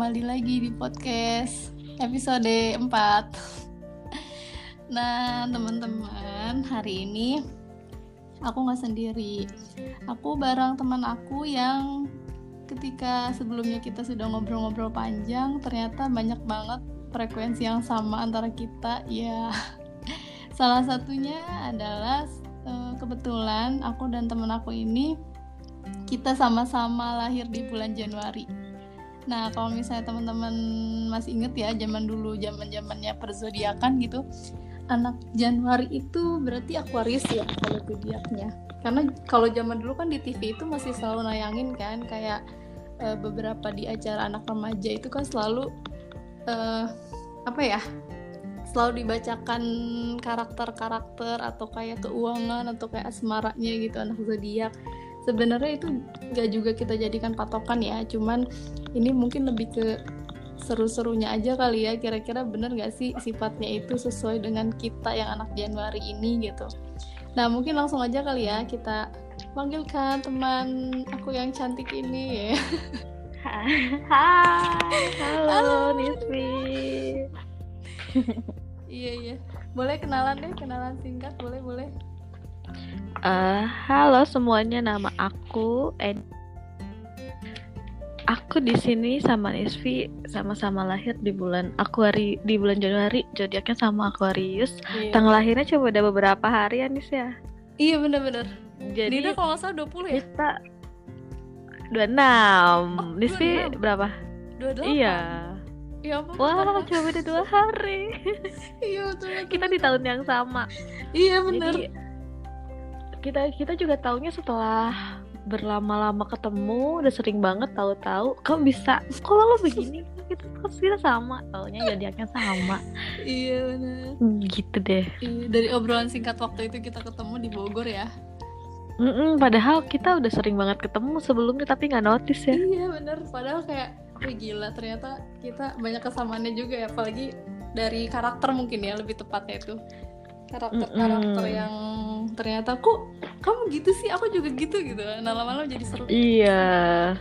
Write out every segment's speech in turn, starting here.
kembali lagi di podcast episode 4 Nah teman-teman hari ini aku nggak sendiri. Aku bareng teman aku yang ketika sebelumnya kita sudah ngobrol-ngobrol panjang ternyata banyak banget frekuensi yang sama antara kita. Ya salah satunya adalah eh, kebetulan aku dan teman aku ini kita sama-sama lahir di bulan Januari. Nah, kalau misalnya teman-teman masih inget ya zaman dulu, zaman-zamannya perzodiakan gitu, anak Januari itu berarti Aquarius ya kalau zodiaknya. Karena kalau zaman dulu kan di TV itu masih selalu nayangin kan kayak uh, beberapa di acara anak remaja itu kan selalu uh, apa ya? selalu dibacakan karakter-karakter atau kayak keuangan atau kayak asmaranya gitu anak zodiak sebenarnya itu nggak juga kita jadikan patokan ya cuman ini mungkin lebih ke seru-serunya aja kali ya kira-kira bener gak sih sifatnya itu sesuai dengan kita yang anak Januari ini gitu. Nah mungkin langsung aja kali ya kita panggilkan teman aku yang cantik ini Hai, halo Nismi. iya iya. Boleh kenalan deh kenalan singkat boleh boleh Uh, halo semuanya, nama aku Ed. Aku di sini sama Nisvi sama-sama lahir di bulan Aquari di bulan Januari, zodiaknya sama Aquarius. Iya. Tanggal lahirnya coba ada beberapa hari ya Nis ya. Iya bener-bener. Jadi Dina kalau nggak salah 20 ya? Kita 26. Oh, Nisvi berapa? 28. Iya. Ya ampun. Wah, coba dua hari. iya betul, betul. Kita di tahun yang sama. Iya bener. Jadi, kita kita juga taunya setelah berlama-lama ketemu udah sering banget tahu-tahu kamu bisa kalau lo begini? Kita kita sama? Taunya zodiaknya sama. Iya benar gitu deh. Iya, dari obrolan singkat waktu itu kita ketemu di Bogor ya. Mm-mm, padahal kita udah sering banget ketemu sebelumnya tapi nggak notice ya. Iya bener. Padahal kayak wih gila ternyata kita banyak kesamaannya juga ya. Apalagi dari karakter mungkin ya lebih tepatnya itu. Karakter-karakter mm -mm. yang ternyata kok kamu gitu sih? Aku juga gitu gitu nah lama-lama jadi seru. Iya.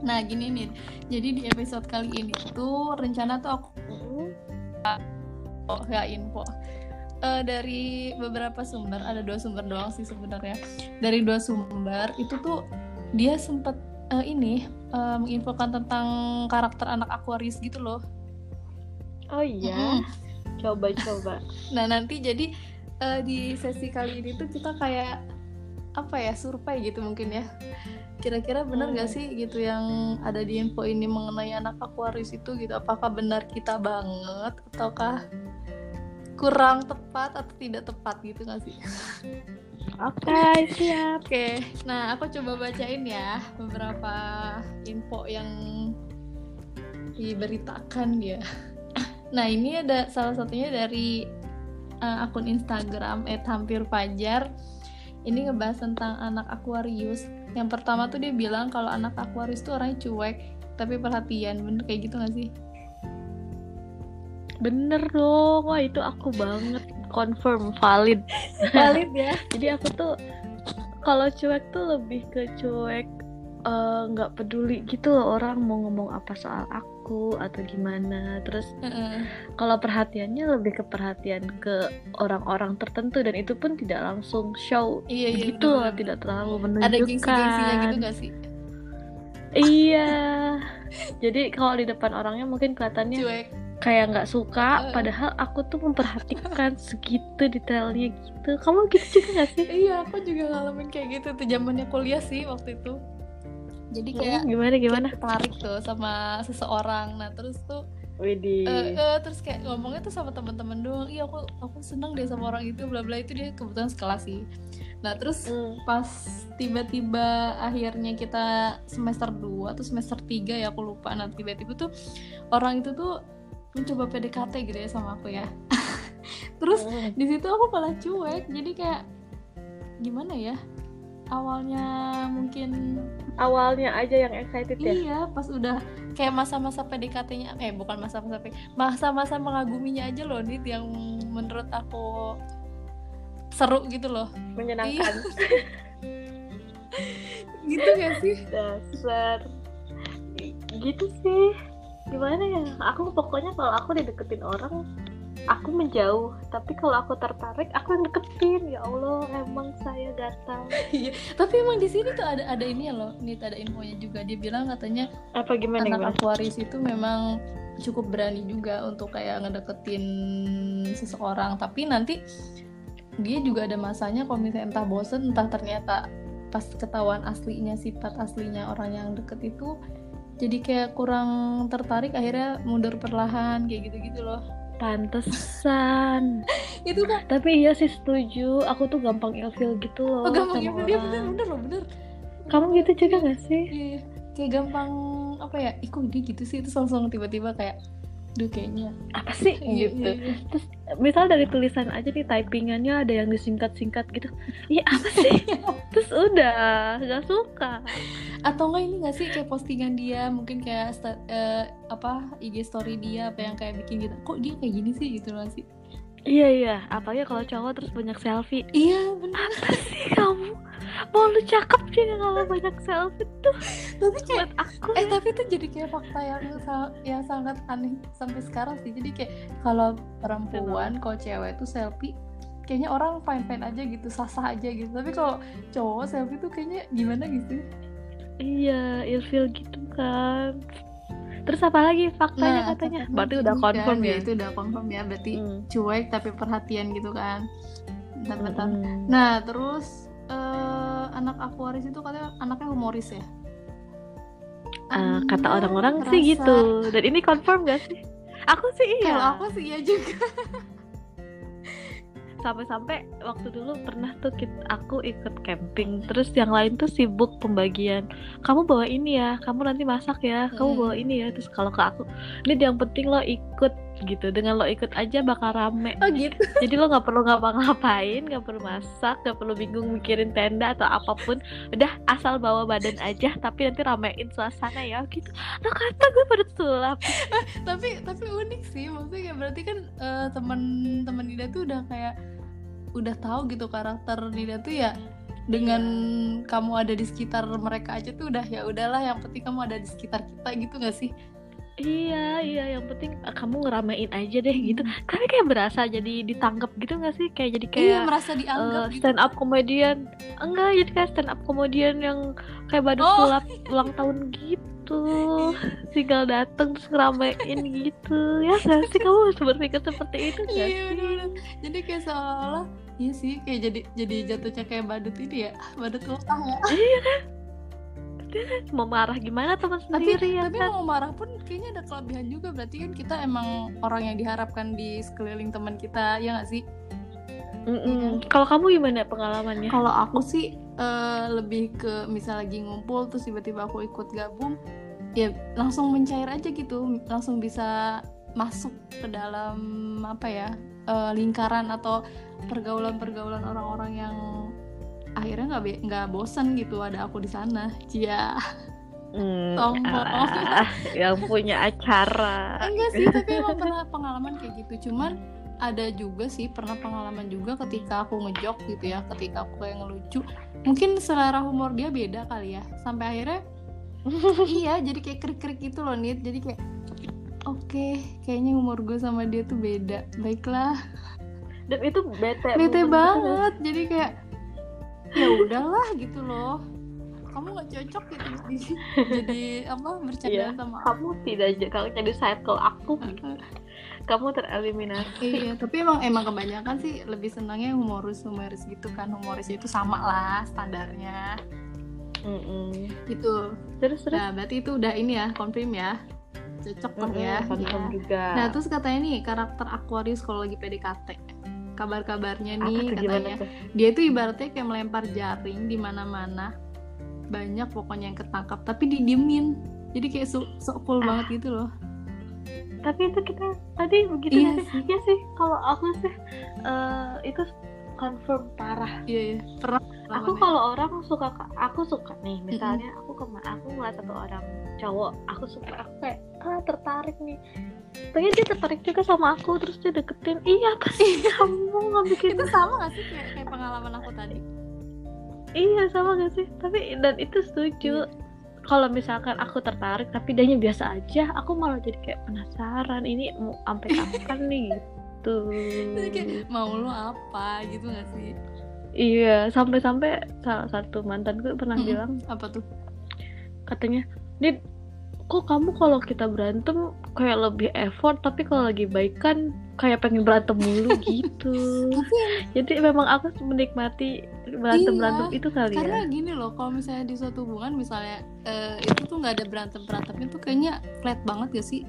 Nah gini nih. Jadi di episode kali ini tuh rencana tuh aku oh ya info. Uh, dari beberapa sumber ada dua sumber doang sih sebenarnya. Dari dua sumber itu tuh dia sempet uh, ini uh, menginfokan tentang karakter anak Aquarius gitu loh. Oh iya. Mm -hmm coba-coba nah nanti jadi uh, di sesi kali ini tuh kita kayak apa ya survei gitu mungkin ya kira-kira benar nggak hmm. sih gitu yang ada di info ini mengenai anak Aquarius itu gitu apakah benar kita banget ataukah kurang tepat atau tidak tepat gitu nggak sih Oke, okay, siap. Oke, okay. nah aku coba bacain ya beberapa info yang diberitakan ya. Nah ini ada salah satunya dari uh, akun Instagram @hampirfajar. Ini ngebahas tentang anak Aquarius. Yang pertama tuh dia bilang kalau anak Aquarius tuh orangnya cuek tapi perhatian. Bener kayak gitu gak sih? Bener dong, wah itu aku banget confirm valid. valid ya. Jadi aku tuh kalau cuek tuh lebih ke cuek eh, nggak uh, peduli gitu loh orang mau ngomong apa soal aku aku atau gimana. Terus mm -hmm. kalau perhatiannya lebih ke perhatian ke orang-orang tertentu dan itu pun tidak langsung show. Iya, iya, gitu loh tidak terlalu menunjukkan. ada gengsi-gengsinya gitu gak sih? Iya. Jadi kalau di depan orangnya mungkin kelihatannya Cuek. kayak nggak suka uh. padahal aku tuh memperhatikan segitu detailnya gitu. Kamu gitu juga gak sih? Iya aku juga ngalamin kayak gitu tuh zamannya kuliah sih waktu itu jadi kayak gimana gimana? tarik tuh sama seseorang. Nah terus tuh Widih. Uh, uh, terus kayak ngomongnya tuh sama teman-teman doang. Iya aku aku seneng deh sama orang itu bla bla itu dia kebetulan sekelas sih. Nah terus mm. pas tiba-tiba akhirnya kita semester 2 atau semester 3 ya aku lupa. Nah tiba-tiba tuh orang itu tuh mencoba PDKT gitu ya sama aku ya. Terus mm. di situ aku malah cuek. Jadi kayak gimana ya awalnya mungkin awalnya aja yang excited ya? Iya pas udah kayak masa-masa PDKT-nya eh bukan masa-masa masa-masa mengaguminya aja loh nih yang menurut aku seru gitu loh. Menyenangkan. Iya. gitu gak sih? Dasar. Gitu sih. Gimana ya? Aku pokoknya kalau aku dideketin orang aku menjauh tapi kalau aku tertarik aku yang deketin. Ya Allah emang saya gatal. Iya tapi emang di sini tuh ada ada ini ya loh nih ada infonya juga. Dia bilang katanya apa gimana anak Aquarius itu memang cukup berani juga untuk kayak ngedeketin seseorang. Tapi nanti dia juga ada masanya kalau misalnya entah bosen entah ternyata pas ketahuan aslinya sifat aslinya orang yang deket itu jadi kayak kurang tertarik akhirnya mundur perlahan kayak gitu-gitu loh pantesan. Itu kan tapi iya sih setuju. Aku tuh gampang ilfil gitu loh oh, gampang ilfil dia bener bener loh bener. Kamu gitu juga gak sih? Iya kayak gampang apa ya ikut dia gitu sih? Itu langsung tiba-tiba kayak duh kayaknya. Apa sih? Iya, gitu. iya, iya. terus misal dari tulisan aja nih typingannya ada yang disingkat-singkat gitu. Iya apa sih? Terus udah nggak suka. Atau enggak ini nggak sih kayak postingan dia mungkin kayak uh, apa IG story dia apa yang kayak bikin gitu. Kok dia kayak gini sih gitu loh sih? Iya iya. Apalagi kalau cowok terus banyak selfie. Iya benar apa sih kamu mau lu cakep sih kalau banyak selfie tuh. Tapi kayak aku eh ya. tapi itu jadi kayak fakta yang yang sangat aneh sampai sekarang sih. Jadi kayak kalau perempuan kalau cewek itu selfie kayaknya orang fine fine aja gitu sah sah aja gitu. Tapi kalau cowok selfie tuh kayaknya gimana gitu iya ilfil gitu kan. Terus apa lagi faktanya nah, katanya? berarti udah confirm ya? itu udah confirm ya. Berarti hmm. cuek tapi perhatian gitu kan. Bentar, hmm. nah terus anak Aquarius itu katanya anaknya humoris ya? Uh, kata orang-orang sih gitu. Dan ini confirm gak sih? Aku sih iya. Kalau aku sih iya juga. Sampai-sampai waktu dulu pernah tuh kita, aku ikut camping. Terus yang lain tuh sibuk pembagian. Kamu bawa ini ya kamu nanti masak ya kamu bawa hmm. ini ya. Terus kalau ke aku ini yang penting lo ikut gitu. Dengan lo ikut aja bakal rame. Oh gitu. Jadi lo nggak perlu ngapa-ngapain nggak perlu masak nggak perlu bingung mikirin tenda atau apa pun. Udah asal bawa badan aja tapi nanti ramein suasana ya gitu. Lo kata gue pada sulap. Tapi tapi unik sih. Maksudnya berarti kan uh, teman-teman Nida tuh udah kayak udah tahu gitu karakter Nida tuh ya dengan kamu ada di sekitar mereka aja tuh udah ya udahlah yang penting kamu ada di sekitar kita gitu gak sih iya iya yang penting uh, kamu ngeramein aja deh gitu. Hmm. tapi kayak berasa jadi ditangkap gitu gak sih? Kayak jadi kayak iya, merasa dianggap uh, stand up comedian. Enggak jadi kayak stand up comedian yang kayak badut oh. sulap ulang tahun gitu. Tinggal dateng terus ngeramein gitu. Ya gak sih? Kamu berpikir seperti itu gak iya, sih? bener -bener. jadi kayak seolah-olah iya sih kayak jadi jadi jatuhnya kayak badut ini ya badut utang ya iya kan mau marah gimana teman sendiri tapi, ya tapi kan? mau marah pun kayaknya ada kelebihan juga berarti kan kita emang orang yang diharapkan di sekeliling teman kita ya nggak sih Mm -mm. Ya. Kalau kamu gimana pengalamannya? Kalau aku sih uh, lebih ke misal lagi ngumpul terus tiba-tiba aku ikut gabung, ya langsung mencair aja gitu, langsung bisa masuk ke dalam apa ya uh, lingkaran atau pergaulan-pergaulan orang-orang yang akhirnya nggak nggak bosan gitu ada aku di sana. Cia. Hmm, ah, yang punya acara. Enggak sih tapi emang pernah pengalaman kayak gitu. Cuman ada juga sih pernah pengalaman juga ketika aku ngejok gitu ya ketika aku kayak ngelucu. Mungkin selera humor dia beda kali ya. Sampai akhirnya iya jadi kayak krik-krik gitu loh nit. Jadi kayak oke okay, kayaknya umur gue sama dia tuh beda. Baiklah. Dan itu bete bete banget. Jadi kayak ya udahlah gitu loh. Kamu nggak cocok gitu jadi, jadi apa bercanda iya, sama kamu tidak kalau jadi circle aku kamu tereliminasi. Iya tapi emang emang kebanyakan sih lebih senangnya humoris humoris gitu kan. Humoris itu sama lah standarnya. Mm -mm. gitu. Terus terus? Nah berarti itu udah ini ya konfirm ya. Cocok mm -hmm, ya, ya. juga. Nah terus katanya nih karakter Aquarius kalau lagi PDKT kabar-kabarnya nih katanya. dia itu ibaratnya kayak melempar jaring di mana-mana. Banyak pokoknya yang ketangkap tapi didiemin. Jadi kayak sok so cool ah. banget gitu loh. Tapi itu kita tadi begitu iya sih, ya sih kalau aku sih uh, itu confirm parah. Iya, iya. pernah aku kalau orang suka aku suka nih misalnya mm -hmm. aku ke mana aku ngeliat satu orang cowok aku suka aku kayak ah tertarik nih pengen dia tertarik juga sama aku terus dia deketin. Iya apa sih kamu nggak bikin itu sama gak sih kayak, kayak pengalaman aku tadi? Iya sama gak sih? Tapi dan itu setuju. Iya. kalau misalkan aku tertarik tapi dia biasa aja aku malah jadi kayak penasaran ini mau sampai kapan nih? Gitu. Kayak, mau lo apa? Gitu gak sih? Iya sampai-sampai salah satu mantanku pernah hmm, bilang apa tuh? Katanya Dit kok kamu kalau kita berantem kayak lebih effort tapi kalau lagi baik kan kayak pengen berantem mulu gitu. Jadi memang aku menikmati berantem berantem iya, itu kali karena ya. karena gini loh kalau misalnya di suatu hubungan misalnya uh, itu tuh nggak ada berantem berantemnya tuh kayaknya flat banget gak sih?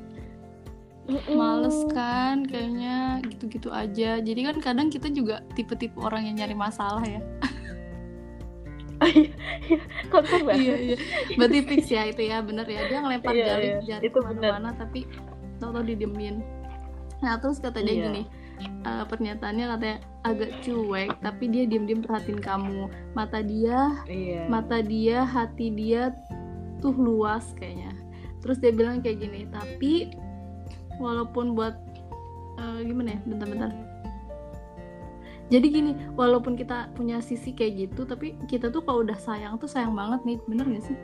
Males kan kayaknya gitu-gitu aja. Jadi kan kadang kita juga tipe-tipe orang yang nyari masalah ya konfirm ya iya iya. Berarti fix ya itu ya bener ya. Dia ngelempar iya, jari iya. jari ke mana-mana tapi tau-tau didiemin. Nah terus kata dia iya. gini uh, pernyataannya katanya agak cuek tapi dia diem-diem perhatiin kamu. Mata dia iya. mata dia hati dia tuh luas kayaknya. Terus dia bilang kayak gini tapi walaupun buat uh, gimana ya? Bentar-bentar jadi gini walaupun kita punya sisi kayak gitu tapi kita tuh kalau udah sayang tuh sayang banget nih bener gak sih?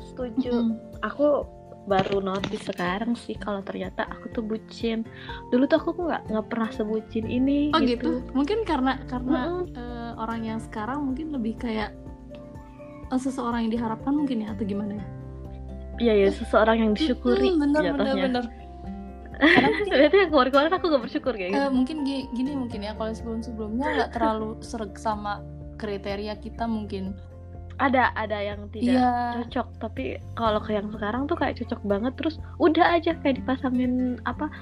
Setuju. Mm -hmm. aku baru notice sekarang sih kalau ternyata aku tuh bucin. Dulu tuh aku nggak nggak pernah sebucin ini oh gitu, gitu. mungkin karena karena mm -hmm. uh, orang yang sekarang mungkin lebih kayak uh, seseorang yang diharapkan mungkin ya atau gimana ya? Iya ya seseorang yang disyukuri hmm, bener, bener bener. ternyata yang kemarin-kemarin aku gak bersyukur kayak gitu. Uh, mungkin gini, gini mungkin ya kalau sebelum-sebelumnya nggak terlalu sereg sama kriteria kita mungkin ada ada yang tidak yeah. cocok tapi kalau ke yang sekarang tuh kayak cocok banget terus udah aja kayak dipasangin apa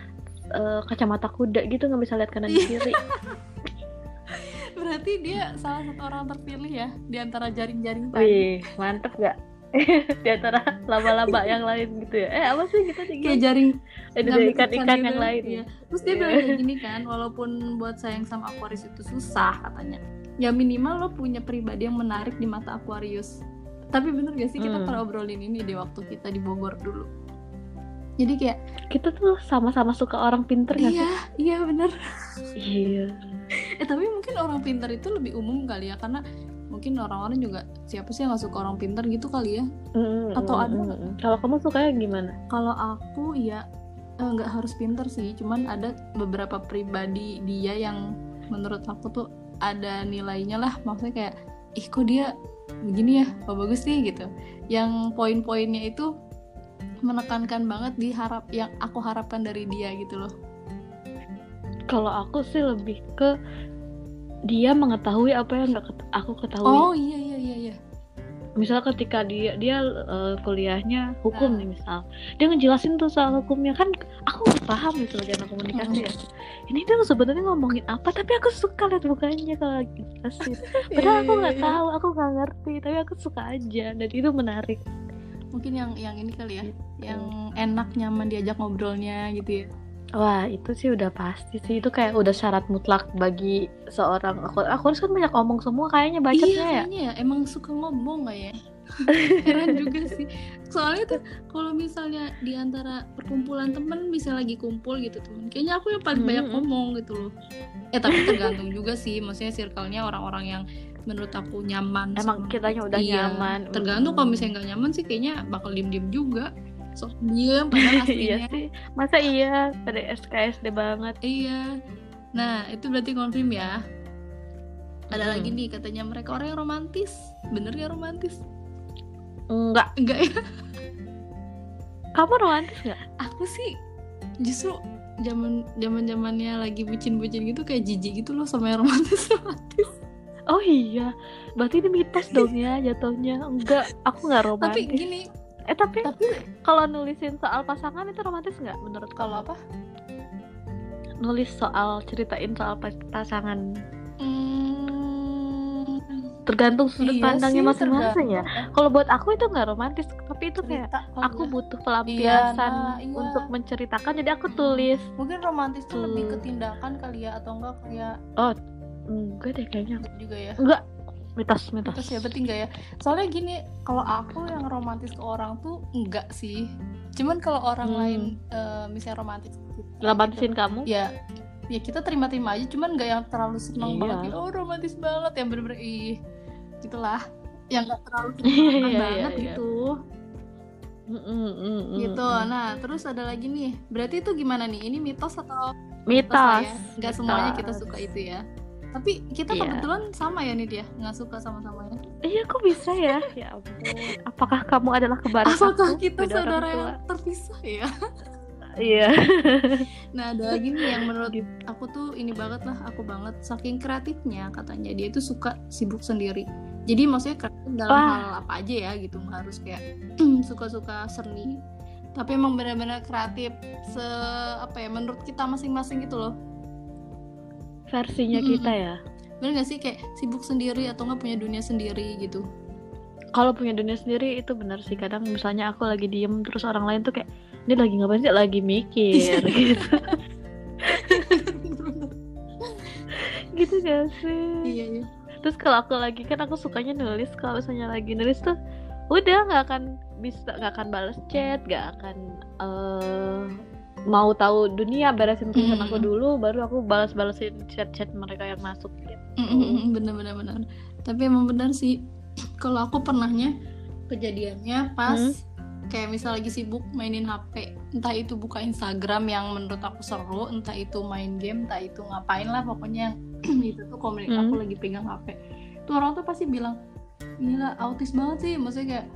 uh, kacamata kuda gitu nggak bisa lihat kanan iya. kiri berarti dia salah satu orang terpilih ya di antara jaring-jaring tadi mantep gak di antara laba-laba yang lain gitu ya. Eh apa sih kita kayak jaring eh, ikan-ikan yang lain. Ya. terus dia bilang kayak gini kan walaupun buat sayang sama Aquarius itu susah katanya. Ya minimal lo punya pribadi yang menarik di mata Aquarius. Tapi bener gak sih kita hmm. pernah obrolin ini di waktu kita di Bogor dulu. Jadi kayak kita tuh sama-sama suka orang pinter iya, sih? iya bener. Iya. Eh tapi mungkin orang pinter itu lebih umum kali ya karena mungkin orang-orang juga siapa sih yang gak suka orang pintar gitu kali ya? Mm, atau mm, ada mm, kalau kamu sukanya gimana? Kalau aku ya eh, nggak harus pintar sih. Cuman ada beberapa pribadi dia yang menurut aku tuh ada nilainya lah. Maksudnya kayak ih kok dia begini ya? Oh bagus sih? gitu. Yang poin-poinnya itu menekankan banget diharap yang aku harapkan dari dia gitu loh. Kalau aku sih lebih ke dia mengetahui apa yang nggak aku ketahui. Oh iya iya iya iya. Misal ketika dia dia uh, kuliahnya hukum nah. nih misal. Dia ngejelasin tuh soal hukumnya. Kan aku nggak paham nih sebagai anak komunikasi ya. Ini dia sebenarnya ngomongin apa? Tapi aku suka lihat bukannya kalau lagi jelasin padahal aku nggak iya, iya, iya. tahu aku nggak ngerti. Tapi aku suka aja dan itu menarik. Mungkin yang yang ini kali ya. Gitu. yang enak nyaman diajak ngobrolnya gitu ya Wah itu sih udah pasti sih itu kayak udah syarat mutlak bagi seorang aku aku harus kan banyak ngomong semua kayaknya bacotnya iya, ya. Kayaknya ya emang suka ngomong gak ya? Heran juga sih. Soalnya tuh kalau misalnya di antara perkumpulan temen bisa lagi kumpul gitu temen, kayaknya aku yang paling hmm. banyak ngomong gitu loh. Eh tapi tergantung juga sih, maksudnya circle-nya orang-orang yang menurut aku nyaman. Emang kitanya udah iya, nyaman. Tergantung kalau misalnya nggak nyaman sih kayaknya bakal diem-diem juga sok diem padahal iya aslinya iya sih. Masa iya? Pada SKSD banget. Iya. Nah itu berarti konfirm ya. Ada hmm. lagi nih katanya mereka orang yang romantis. Bener ya romantis? Enggak. Enggak ya? Kamu romantis nggak? Aku sih justru zaman zaman zamannya lagi bucin bucin gitu kayak jijik gitu loh sama yang romantis romantis. Oh iya. Berarti ini mitos dong ya jatuhnya. Enggak aku nggak romantis. tapi gini eh tapi, tapi kalau nulisin soal pasangan itu romantis nggak menurut kalau apa? Nulis soal ceritain soal pasangan. Hmm, tergantung sudut iya pandangnya masing-masing ya. kalau buat aku itu nggak romantis tapi itu kayak aku ya. butuh pelampiasan iya, nah, iya. untuk menceritakan jadi aku tulis. Mungkin romantis itu lebih ketindakan kali ya atau enggak kayak oh enggak deh kayaknya juga ya. Enggak mitos mitos, mitos ya berarti enggak ya. Soalnya gini kalau aku yang romantis ke orang tuh enggak sih. Cuman kalau orang hmm. lain uh, misalnya romantis romantisin gitu, kamu? Ya ya kita terima-terima aja cuman enggak yang terlalu seneng iya. banget oh romantis banget yang bener-bener ih gitulah. Yang nggak terlalu yeah, banget yeah, gitu. Mm, mm, mm, gitu. Nah terus ada lagi nih. Berarti itu gimana nih? Ini mitos atau mitos, mitos ya? nggak semuanya kita suka itu ya tapi kita yeah. kebetulan sama ya nih dia nggak suka sama-sama ya iya kok bisa ya ya ampun apakah kamu adalah kembar apakah aku? kita saudara yang terpisah ya Iya. nah ada lagi nih yang menurut aku tuh ini banget lah aku banget saking kreatifnya katanya dia tuh suka sibuk sendiri. Jadi maksudnya kreatif dalam Wah. hal apa aja ya gitu nggak harus kayak suka-suka seni. Tapi emang benar-benar kreatif se apa ya menurut kita masing-masing gitu loh. Versinya hmm. kita ya. Bener gak sih kayak sibuk sendiri atau nggak punya dunia sendiri gitu? Kalau punya dunia sendiri itu benar sih kadang misalnya aku lagi diem terus orang lain tuh kayak ini lagi ngapain sih lagi mikir gitu gitu gak sih iya, iya. terus kalau aku lagi kan aku sukanya nulis kalau misalnya lagi nulis tuh udah nggak akan bisa nggak akan balas chat nggak akan uh, mau tahu dunia beresin tulisan mm. aku dulu baru aku balas-balasin chat-chat mereka yang masuk gitu. Mm, bener bener bener tapi emang benar sih kalau aku pernahnya kejadiannya pas mm kayak misal lagi sibuk mainin HP entah itu buka Instagram yang menurut aku seru entah itu main game entah itu ngapain lah pokoknya itu tuh komunikasi hmm. aku lagi pegang HP tuh orang tuh pasti bilang gila autis banget sih maksudnya kayak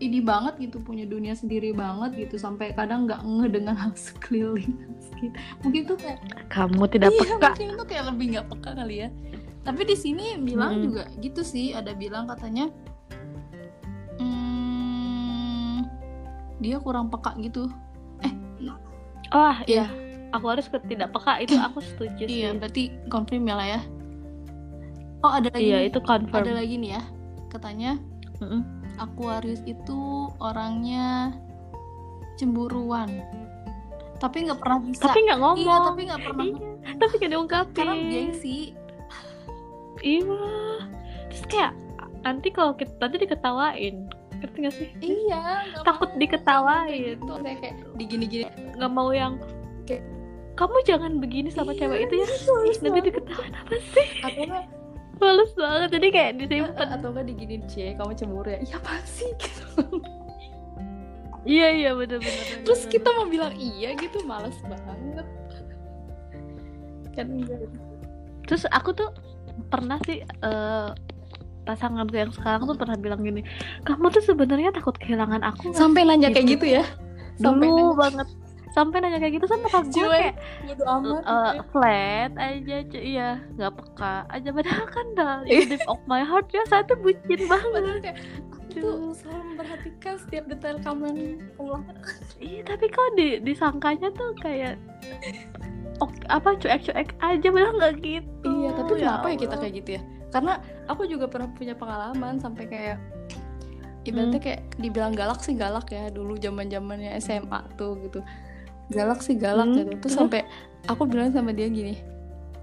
ini banget gitu punya dunia sendiri banget gitu sampai kadang nggak nge dengan hal sekeliling. Gitu. mungkin tuh kayak kamu tidak iya, peka. mungkin tuh kayak lebih nggak peka kali ya. Tapi di sini bilang hmm. juga gitu sih ada bilang katanya dia kurang peka gitu. Eh oh iya. Aku harus tidak peka itu aku setuju sih. iya berarti confirm ya lah ya. Oh ada lagi iya itu confirm. Ada lagi nih ya katanya. Mm -mm. Aquarius itu orangnya cemburuan. Tapi nggak pernah bisa. Tapi nggak ngomong. Iya tapi nggak pernah. Iya, tapi nggak diungkapin. Karena gengsi. Iya. Terus kayak nanti kalau kita nanti diketawain. Ngerti gak sih? Iya takut diketawain. Itu saya kayak digini-gini. Nggak mau yang kayak kamu jangan begini sama iya, cewek itu ya. nanti diketawain apa sih? Enggak males banget jadi kayak disimpan. Atau enggak digini cie kamu cemburu ya? Iya apa sih? Gitu. Iya iya bener-bener terus bener. kita mau bilang iya gitu males banget. Kan terus aku tuh pernah sih uh, pasanganku yang sekarang tuh pernah bilang gini kamu tuh sebenarnya takut kehilangan aku sampai nanya gitu. kayak gitu. ya? Sampai dulu nanya. banget sampai nanya kayak gitu sampai aku kayak amat, uh, flat aja iya nggak peka aja. Padahal kan dah deep of my heart ya saya tuh bucin banget. kayak tuh selalu memperhatikan setiap detail kamu yang pulang. Iya tapi kok di disangkanya tuh kayak ok, apa cuek-cuek aja padahal nggak gitu. Iya tapi ya kenapa ya kita kayak gitu ya? Karena aku juga pernah punya pengalaman sampai kayak ibaratnya hmm. kayak dibilang galak sih galak ya dulu zaman zamannya SMA tuh gitu galak sih galak hmm. gitu terus sampai aku bilang sama dia gini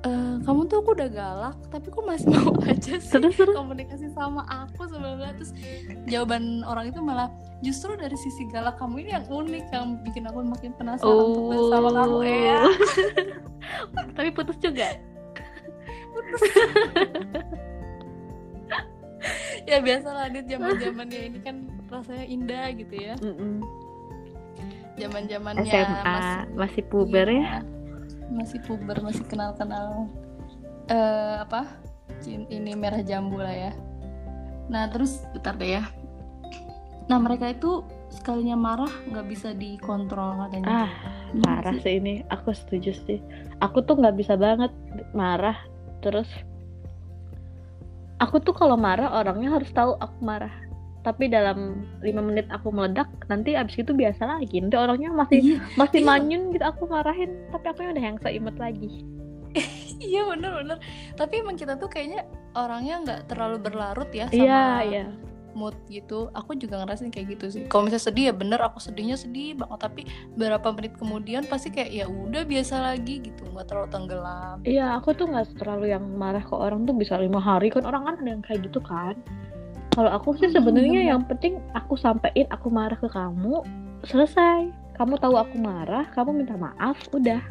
e, kamu tuh aku udah galak tapi kok masih mau aja sih terus, terus. komunikasi sama aku sebenarnya terus jawaban orang itu malah justru dari sisi galak kamu ini yang unik yang bikin aku makin penasaran oh. untuk sama kamu. Ya tapi putus juga? Ya biasa lah dit zaman zamannya ini kan rasanya indah gitu ya zaman zamannya SMA masih, masih puber ya? Iya, masih puber masih kenal kenal uh, apa ini merah jambu lah ya. Nah terus bentar deh ya. Nah mereka itu sekalinya marah nggak bisa dikontrol katanya. Ah marah sih ini. Aku setuju sih. Aku tuh nggak bisa banget marah terus aku tuh kalau marah orangnya harus tahu aku marah tapi dalam lima menit aku meledak nanti abis itu biasa lagi. Nanti orangnya masih iya, masih iya. manyun gitu aku marahin tapi aku udah yang seimut lagi. Iya bener bener. Tapi emang kita tuh kayaknya orangnya nggak terlalu berlarut ya sama iya, iya mood gitu. Aku juga ngerasain kayak gitu sih. Kalau misalnya sedih ya bener aku sedihnya sedih banget. Tapi beberapa menit kemudian pasti kayak ya udah biasa lagi gitu. Nggak terlalu tenggelam. Iya aku tuh nggak terlalu yang marah ke orang tuh bisa lima hari. Kan orang kan ada yang kayak gitu kan kalau aku sih sebenarnya hmm. yang penting aku sampein aku marah ke kamu selesai. Kamu tahu aku marah kamu minta maaf udah.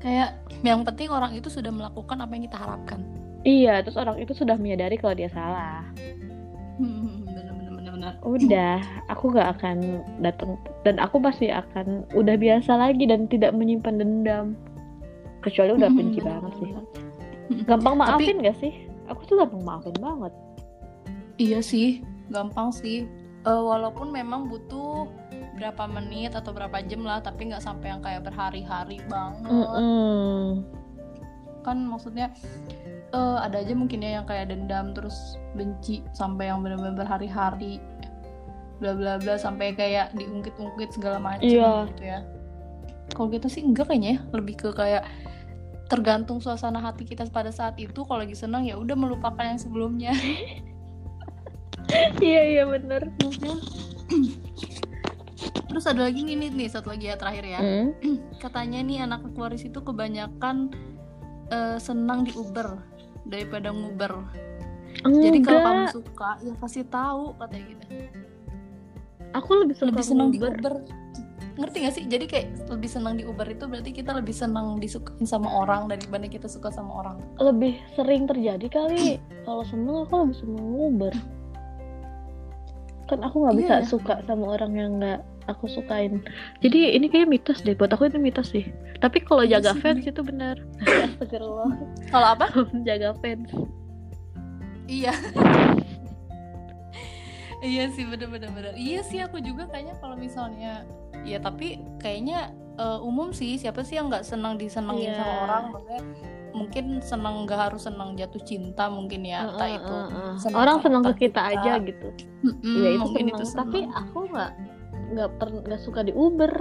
Kayak yang penting orang itu sudah melakukan apa yang kita harapkan. Iya terus orang itu sudah menyadari kalau dia salah. Benar-benar udah aku nggak akan datang dan aku pasti akan udah biasa lagi dan tidak menyimpan dendam. Kecuali udah benci banget sih. gampang maafin Tapi, gak sih? Aku tuh gampang maafin banget iya sih gampang sih. Uh, walaupun memang butuh berapa menit atau berapa jam lah tapi nggak sampai yang kayak berhari-hari banget. Mm -mm. kan maksudnya uh, ada aja mungkin ya yang kayak dendam terus benci sampai yang benar-benar berhari-hari. Bla bla bla sampai kayak diungkit-ungkit segala macam yeah. gitu ya. Kalau kita sih enggak kayaknya ya. Lebih ke kayak tergantung suasana hati kita pada saat itu. Kalau lagi senang ya udah melupakan yang sebelumnya iya iya bener. Terus ada lagi nih nih, satu lagi ya terakhir ya. Mm. katanya nih anak Aquarius itu kebanyakan uh, senang di Uber daripada nguber. Enggak. jadi kalau kamu suka ya pasti tahu katanya gitu. Aku lebih suka lebih senang di Uber. Ngerti gak sih? Jadi kayak lebih senang di Uber itu berarti kita lebih senang disukain sama orang daripada kita suka sama orang. Lebih sering terjadi kali. Kalau seneng aku lebih seneng Uber kan aku nggak bisa iya, suka sama orang yang nggak aku sukain. Jadi ini kayak mitos deh buat aku itu mitos sih. Tapi kalau iya jaga fans itu benar. Astagfirullah. Kalau apa? Jaga fans. Iya. Iya sih bener-bener bener iya sih aku juga kayaknya kalau misalnya ya tapi kayaknya uh, umum sih siapa sih yang nggak senang disenengin yeah. sama orang? Maksudnya mungkin senang nggak harus senang jatuh cinta mungkin ya uh, uh, itu uh, uh. Senang orang senang ke kita, kita aja gitu mm-hmm, ya itu mungkin senang. itu senang. tapi aku nggak nggak per nggak suka di Uber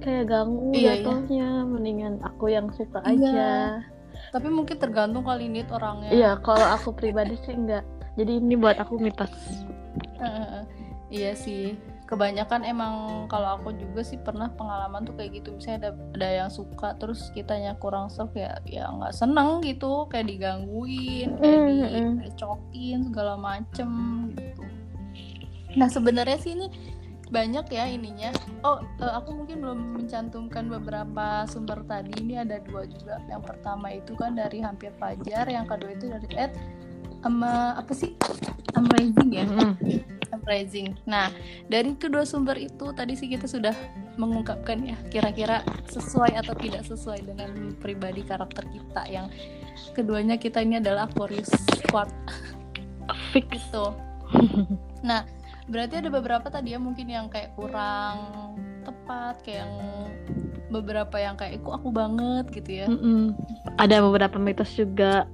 kayak ganggu iya, jatuhnya iya. mendingan aku yang suka iya. aja tapi mungkin tergantung kali ini orangnya iya kalau aku pribadi sih enggak jadi ini buat aku mitos uh, iya sih kebanyakan emang kalau aku juga sih pernah pengalaman tuh kayak gitu. Misalnya ada ada yang suka terus kitanya kurang serve ya ya nggak seneng gitu. Kayak digangguin kayak mm, dicokin segala macem gitu. Nah sebenarnya sih ini banyak ya ininya. Oh uh, aku mungkin belum mencantumkan beberapa sumber tadi. Ini ada dua juga. Yang pertama itu kan dari hampir fajar yang kedua itu dari Ed sama apa sih? Amazing ya? Amazing. Nah dari kedua sumber itu tadi sih kita sudah mengungkapkan ya kira-kira sesuai atau tidak sesuai dengan pribadi karakter kita yang keduanya kita ini adalah Aquarius squad. Fix. Itu nah berarti ada beberapa tadi ya mungkin yang kayak kurang tepat kayak yang beberapa yang kayak aku aku banget? gitu ya. Mm -mm. ada beberapa mitos juga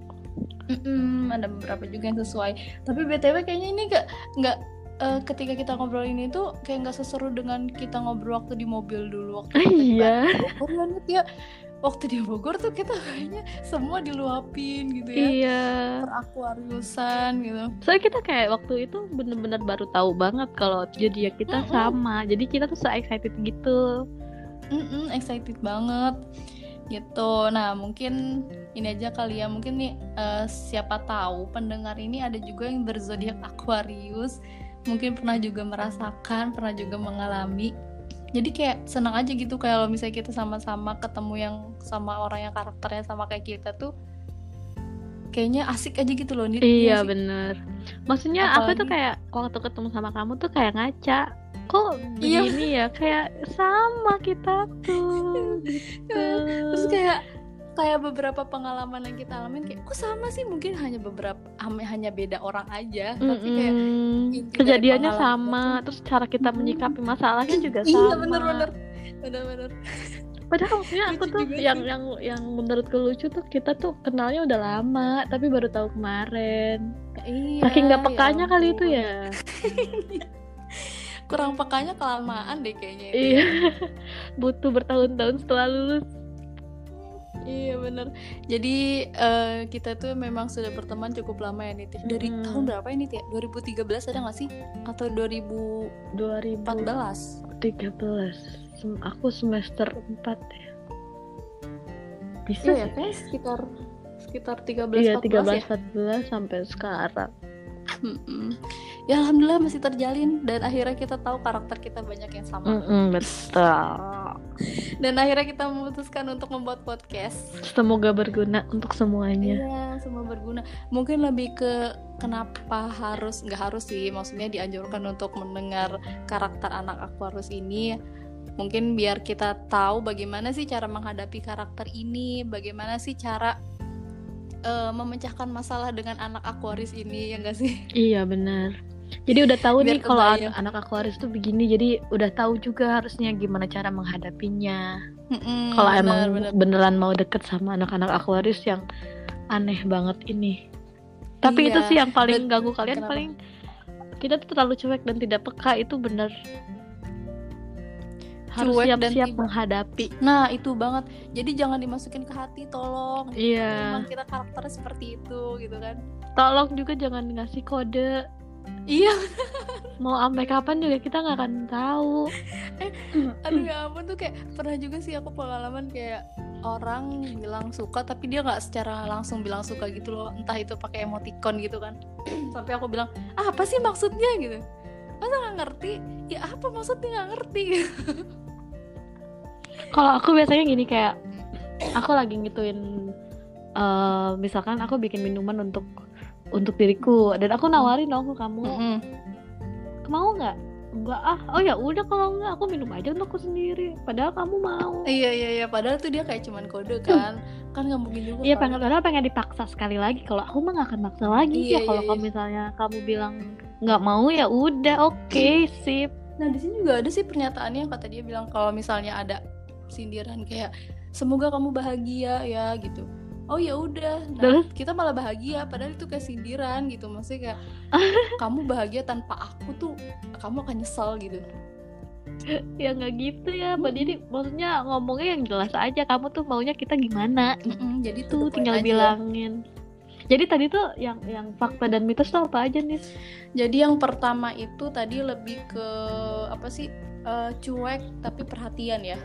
Mm-mm, ada beberapa juga yang sesuai. Tapi btw kayaknya ini gak nggak uh, ketika kita ngobrol ini tuh kayak nggak seseru dengan kita ngobrol waktu di mobil dulu waktu kita iya. Bogor banget ya waktu di Bogor tuh kita kayaknya semua diluapin gitu ya. Iya. Terakuariusan gitu. Soalnya kita kayak waktu itu bener-bener baru tahu banget kalau jadi ya kita mm -mm. sama. Jadi kita tuh so excited gitu. Mm -mm, excited banget gitu. Nah mungkin ini aja kali ya. Mungkin nih uh, siapa tahu pendengar ini ada juga yang berzodiak Aquarius. Mungkin pernah juga merasakan pernah juga mengalami. Jadi kayak senang aja gitu kalau misalnya kita sama-sama ketemu yang sama orang yang karakternya sama kayak kita tuh kayaknya asik aja gitu loh nih iya bener. Maksudnya Apalagi... aku tuh kayak waktu ketemu sama kamu tuh kayak ngaca kok iya. begini iya. ya? Kayak sama kita tuh gitu. terus kayak kayak beberapa pengalaman yang kita alamin kayak kok sama sih? Mungkin hanya beberapa hanya beda orang aja. Mm -hmm. tapi kayak kejadiannya sama itu, terus cara kita menyikapi masalahnya juga iya, sama. iya bener-bener bener-bener padahal maksudnya aku tuh yang yang yang menurutku lucu tuh kita tuh kenalnya udah lama tapi baru tahu kemarin. Iya, saking nggak ya pekanya ya kali itu ya kurang pekanya kelamaan deh kayaknya itu. iya. Butuh bertahun-tahun setelah lulus. Iya bener. Jadi uh, kita tuh memang sudah berteman cukup lama ya Niti dari hmm. tahun berapa ini ya 2013 ada nggak sih? Atau 2000 2014 13 aku semester 4 ya. Bisa iya, ya kayak sekitar sekitar 13 iya, 14 13 ya? 14 sampai sekarang Mm-mm. ya alhamdulillah masih terjalin dan akhirnya kita tahu karakter kita banyak yang sama. Mm-mm, betul. Dan akhirnya kita memutuskan untuk membuat podcast. Semoga berguna untuk semuanya. Iya semoga berguna. Mungkin lebih ke kenapa harus nggak harus sih maksudnya dianjurkan untuk mendengar karakter anak Aquarius ini. Mungkin biar kita tahu bagaimana sih cara menghadapi karakter ini bagaimana sih cara uh, memecahkan masalah dengan anak Aquarius ini ya enggak sih? Iya benar. Jadi udah tahu nih kalau anak, anak Aquarius tuh begini jadi udah tahu juga harusnya gimana cara menghadapinya. Mm kalau emang bener. beneran mau deket sama anak-anak Aquarius yang aneh banget ini. Tapi iya, itu sih yang paling ganggu kalian kenapa? paling kita tuh terlalu cuek dan tidak peka itu bener harus siap-siap menghadapi. Nah itu banget. Jadi jangan dimasukin ke hati, tolong. Iya. Memang kita karakternya seperti itu, gitu kan. Tolong juga jangan ngasih kode. Iya. Mau sampai kapan juga kita nggak akan tahu. eh, aduh ya ampun tuh kayak pernah juga sih aku pengalaman kayak orang bilang suka tapi dia nggak secara langsung bilang suka gitu loh entah itu pakai emoticon gitu kan sampai aku bilang ah, apa sih maksudnya gitu masa nggak ngerti ya apa maksudnya nggak ngerti kalau aku biasanya gini kayak aku lagi ngituin uh, misalkan aku bikin minuman untuk untuk diriku dan aku nawarin dong ke kamu. Mm -hmm. mau nggak? Enggak ah oh ya udah kalau enggak aku minum aja untuk aku sendiri. Padahal kamu mau. Iya iya iya padahal tuh dia kayak cuman kode kan. Kan nggak mungkin juga iya pengen padahal pengen dipaksa sekali lagi. Kalau aku mah nggak akan maksa lagi iya, ya. Kalau iya, kamu iya. misalnya kamu bilang nggak mau ya udah oke okay, sip. Nah di sini juga ada sih pernyataannya yang kata dia bilang kalau misalnya ada sindiran kayak semoga kamu bahagia ya gitu. Oh ya udah nah, kita malah bahagia. Padahal itu kayak sindiran gitu maksudnya kayak kamu bahagia tanpa aku tuh kamu akan nyesal gitu. Ya nggak gitu ya mbak Didi. Maksudnya ngomongnya yang jelas aja kamu tuh maunya kita gimana? Mm-mm, jadi tuh tinggal aja. bilangin. Jadi tadi tuh yang yang fakta dan mitos tuh apa aja nih jadi yang pertama itu tadi lebih ke apa sih uh, cuek tapi perhatian ya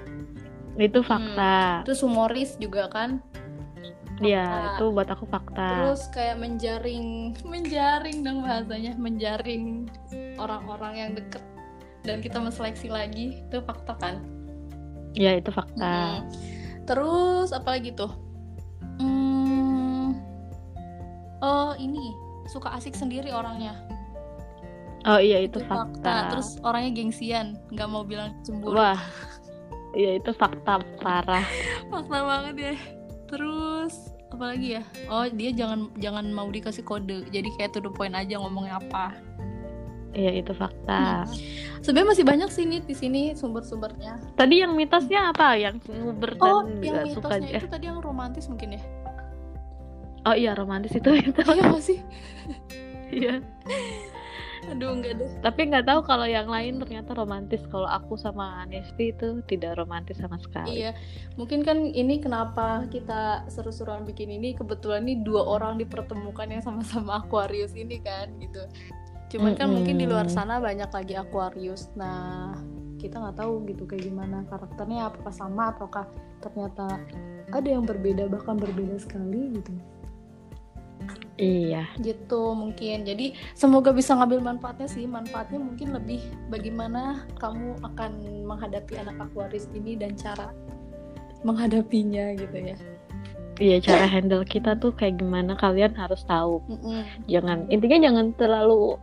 itu fakta hmm, terus humoris juga kan Iya, itu buat aku fakta. Terus kayak menjaring, menjaring dong bahasanya, menjaring orang-orang yang deket dan kita menseleksi lagi, itu fakta kan? Iya, itu fakta. Hmm. Terus apa lagi tuh? Hmm, oh ini suka asik sendiri orangnya. Oh iya itu, itu fakta. fakta. Terus orangnya gengsian, nggak mau bilang cemburu. Wah, iya itu fakta parah. fakta banget ya. Terus apalagi ya oh dia jangan jangan mau dikasih kode jadi kayak to the point aja ngomongnya apa Iya itu fakta. Hmm. Sebenarnya masih banyak sih nih di sini sumber-sumbernya. Tadi yang mitosnya apa? Yang nguber oh, yang mitosnya suka itu tadi yang romantis mungkin ya? Oh iya romantis itu itu. Iya masih. Iya aduh enggak deh. Tapi nggak tahu kalau yang lain ternyata romantis. Kalau aku sama Anesti itu tidak romantis sama sekali. Iya mungkin kan ini kenapa kita seru-seruan bikin ini. Kebetulan nih dua orang dipertemukan yang sama-sama Aquarius ini kan gitu. Cuman kan mm -hmm. mungkin di luar sana banyak lagi Aquarius. Nah kita nggak tahu gitu kayak gimana karakternya apakah sama ataukah ternyata ada yang berbeda bahkan berbeda sekali gitu Iya. Gitu mungkin. Jadi semoga bisa ngambil manfaatnya sih. Manfaatnya mungkin lebih bagaimana kamu akan menghadapi anak Aquarius ini dan cara menghadapinya gitu ya. Iya, cara handle kita tuh kayak gimana kalian harus tahu. Mm -mm. Jangan intinya jangan terlalu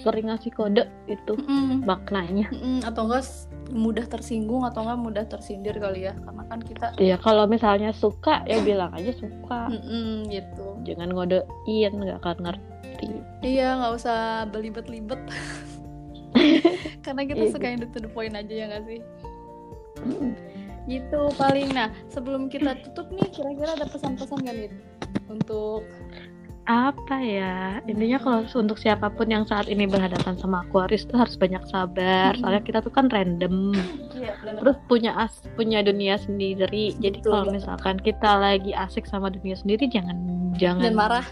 sering ngasih kode itu mm -mm. maknanya. Mm -mm. Atau enggak mudah tersinggung atau enggak mudah tersindir kali ya karena kan kita iya kalau misalnya suka ya bilang aja suka mm -mm, gitu jangan ngodein nggak akan ngerti iya nggak usah belibet-libet karena kita iya, suka yang to the point aja ya nggak sih gitu paling. Nah sebelum kita tutup nih kira-kira ada pesan-pesan gak nih untuk apa ya? Intinya kalau untuk siapa pun yang saat ini berhadapan sama Aquarius tuh harus banyak sabar. Soalnya kita tuh kan random. Ya, terus punya as punya dunia sendiri. Jadi kalau misalkan kita lagi asik sama dunia sendiri jangan jangan dan marah.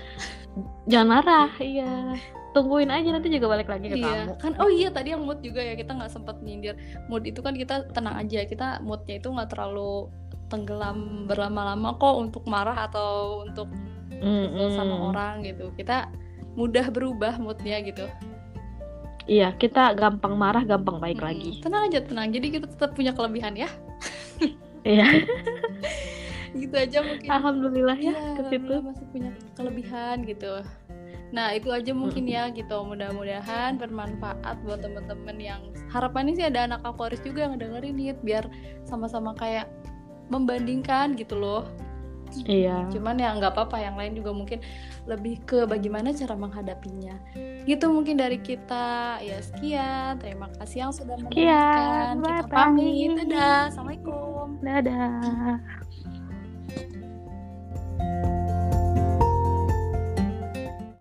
Jangan marah iya tungguin aja nanti juga balik lagi ke iya. kamu kan oh iya tadi yang mood juga ya kita nggak sempat nyindir. Mood itu kan kita tenang aja kita moodnya itu nggak terlalu tenggelam berlama-lama kok untuk marah atau untuk mm sama orang gitu. Kita mudah berubah moodnya gitu. Iya kita gampang marah gampang baik mm lagi. Tenang aja tenang. Jadi kita tetap punya kelebihan ya. Iya. Gitu aja mungkin. Alhamdulillah ya, ya ke situ. masih punya kelebihan gitu nah itu aja mungkin ya gitu. Mudah-mudahan bermanfaat buat temen-temen yang harapannya sih ada anak favoris juga yang dengerin nih biar sama-sama kayak membandingkan gitu loh. Iya. Cuman ya nggak apa-apa yang lain juga mungkin lebih ke bagaimana cara menghadapinya. Gitu mungkin dari kita. Ya sekian. Terima kasih yang sudah mendengarkan. Kita pamit. dadah. Assalamualaikum. Dadah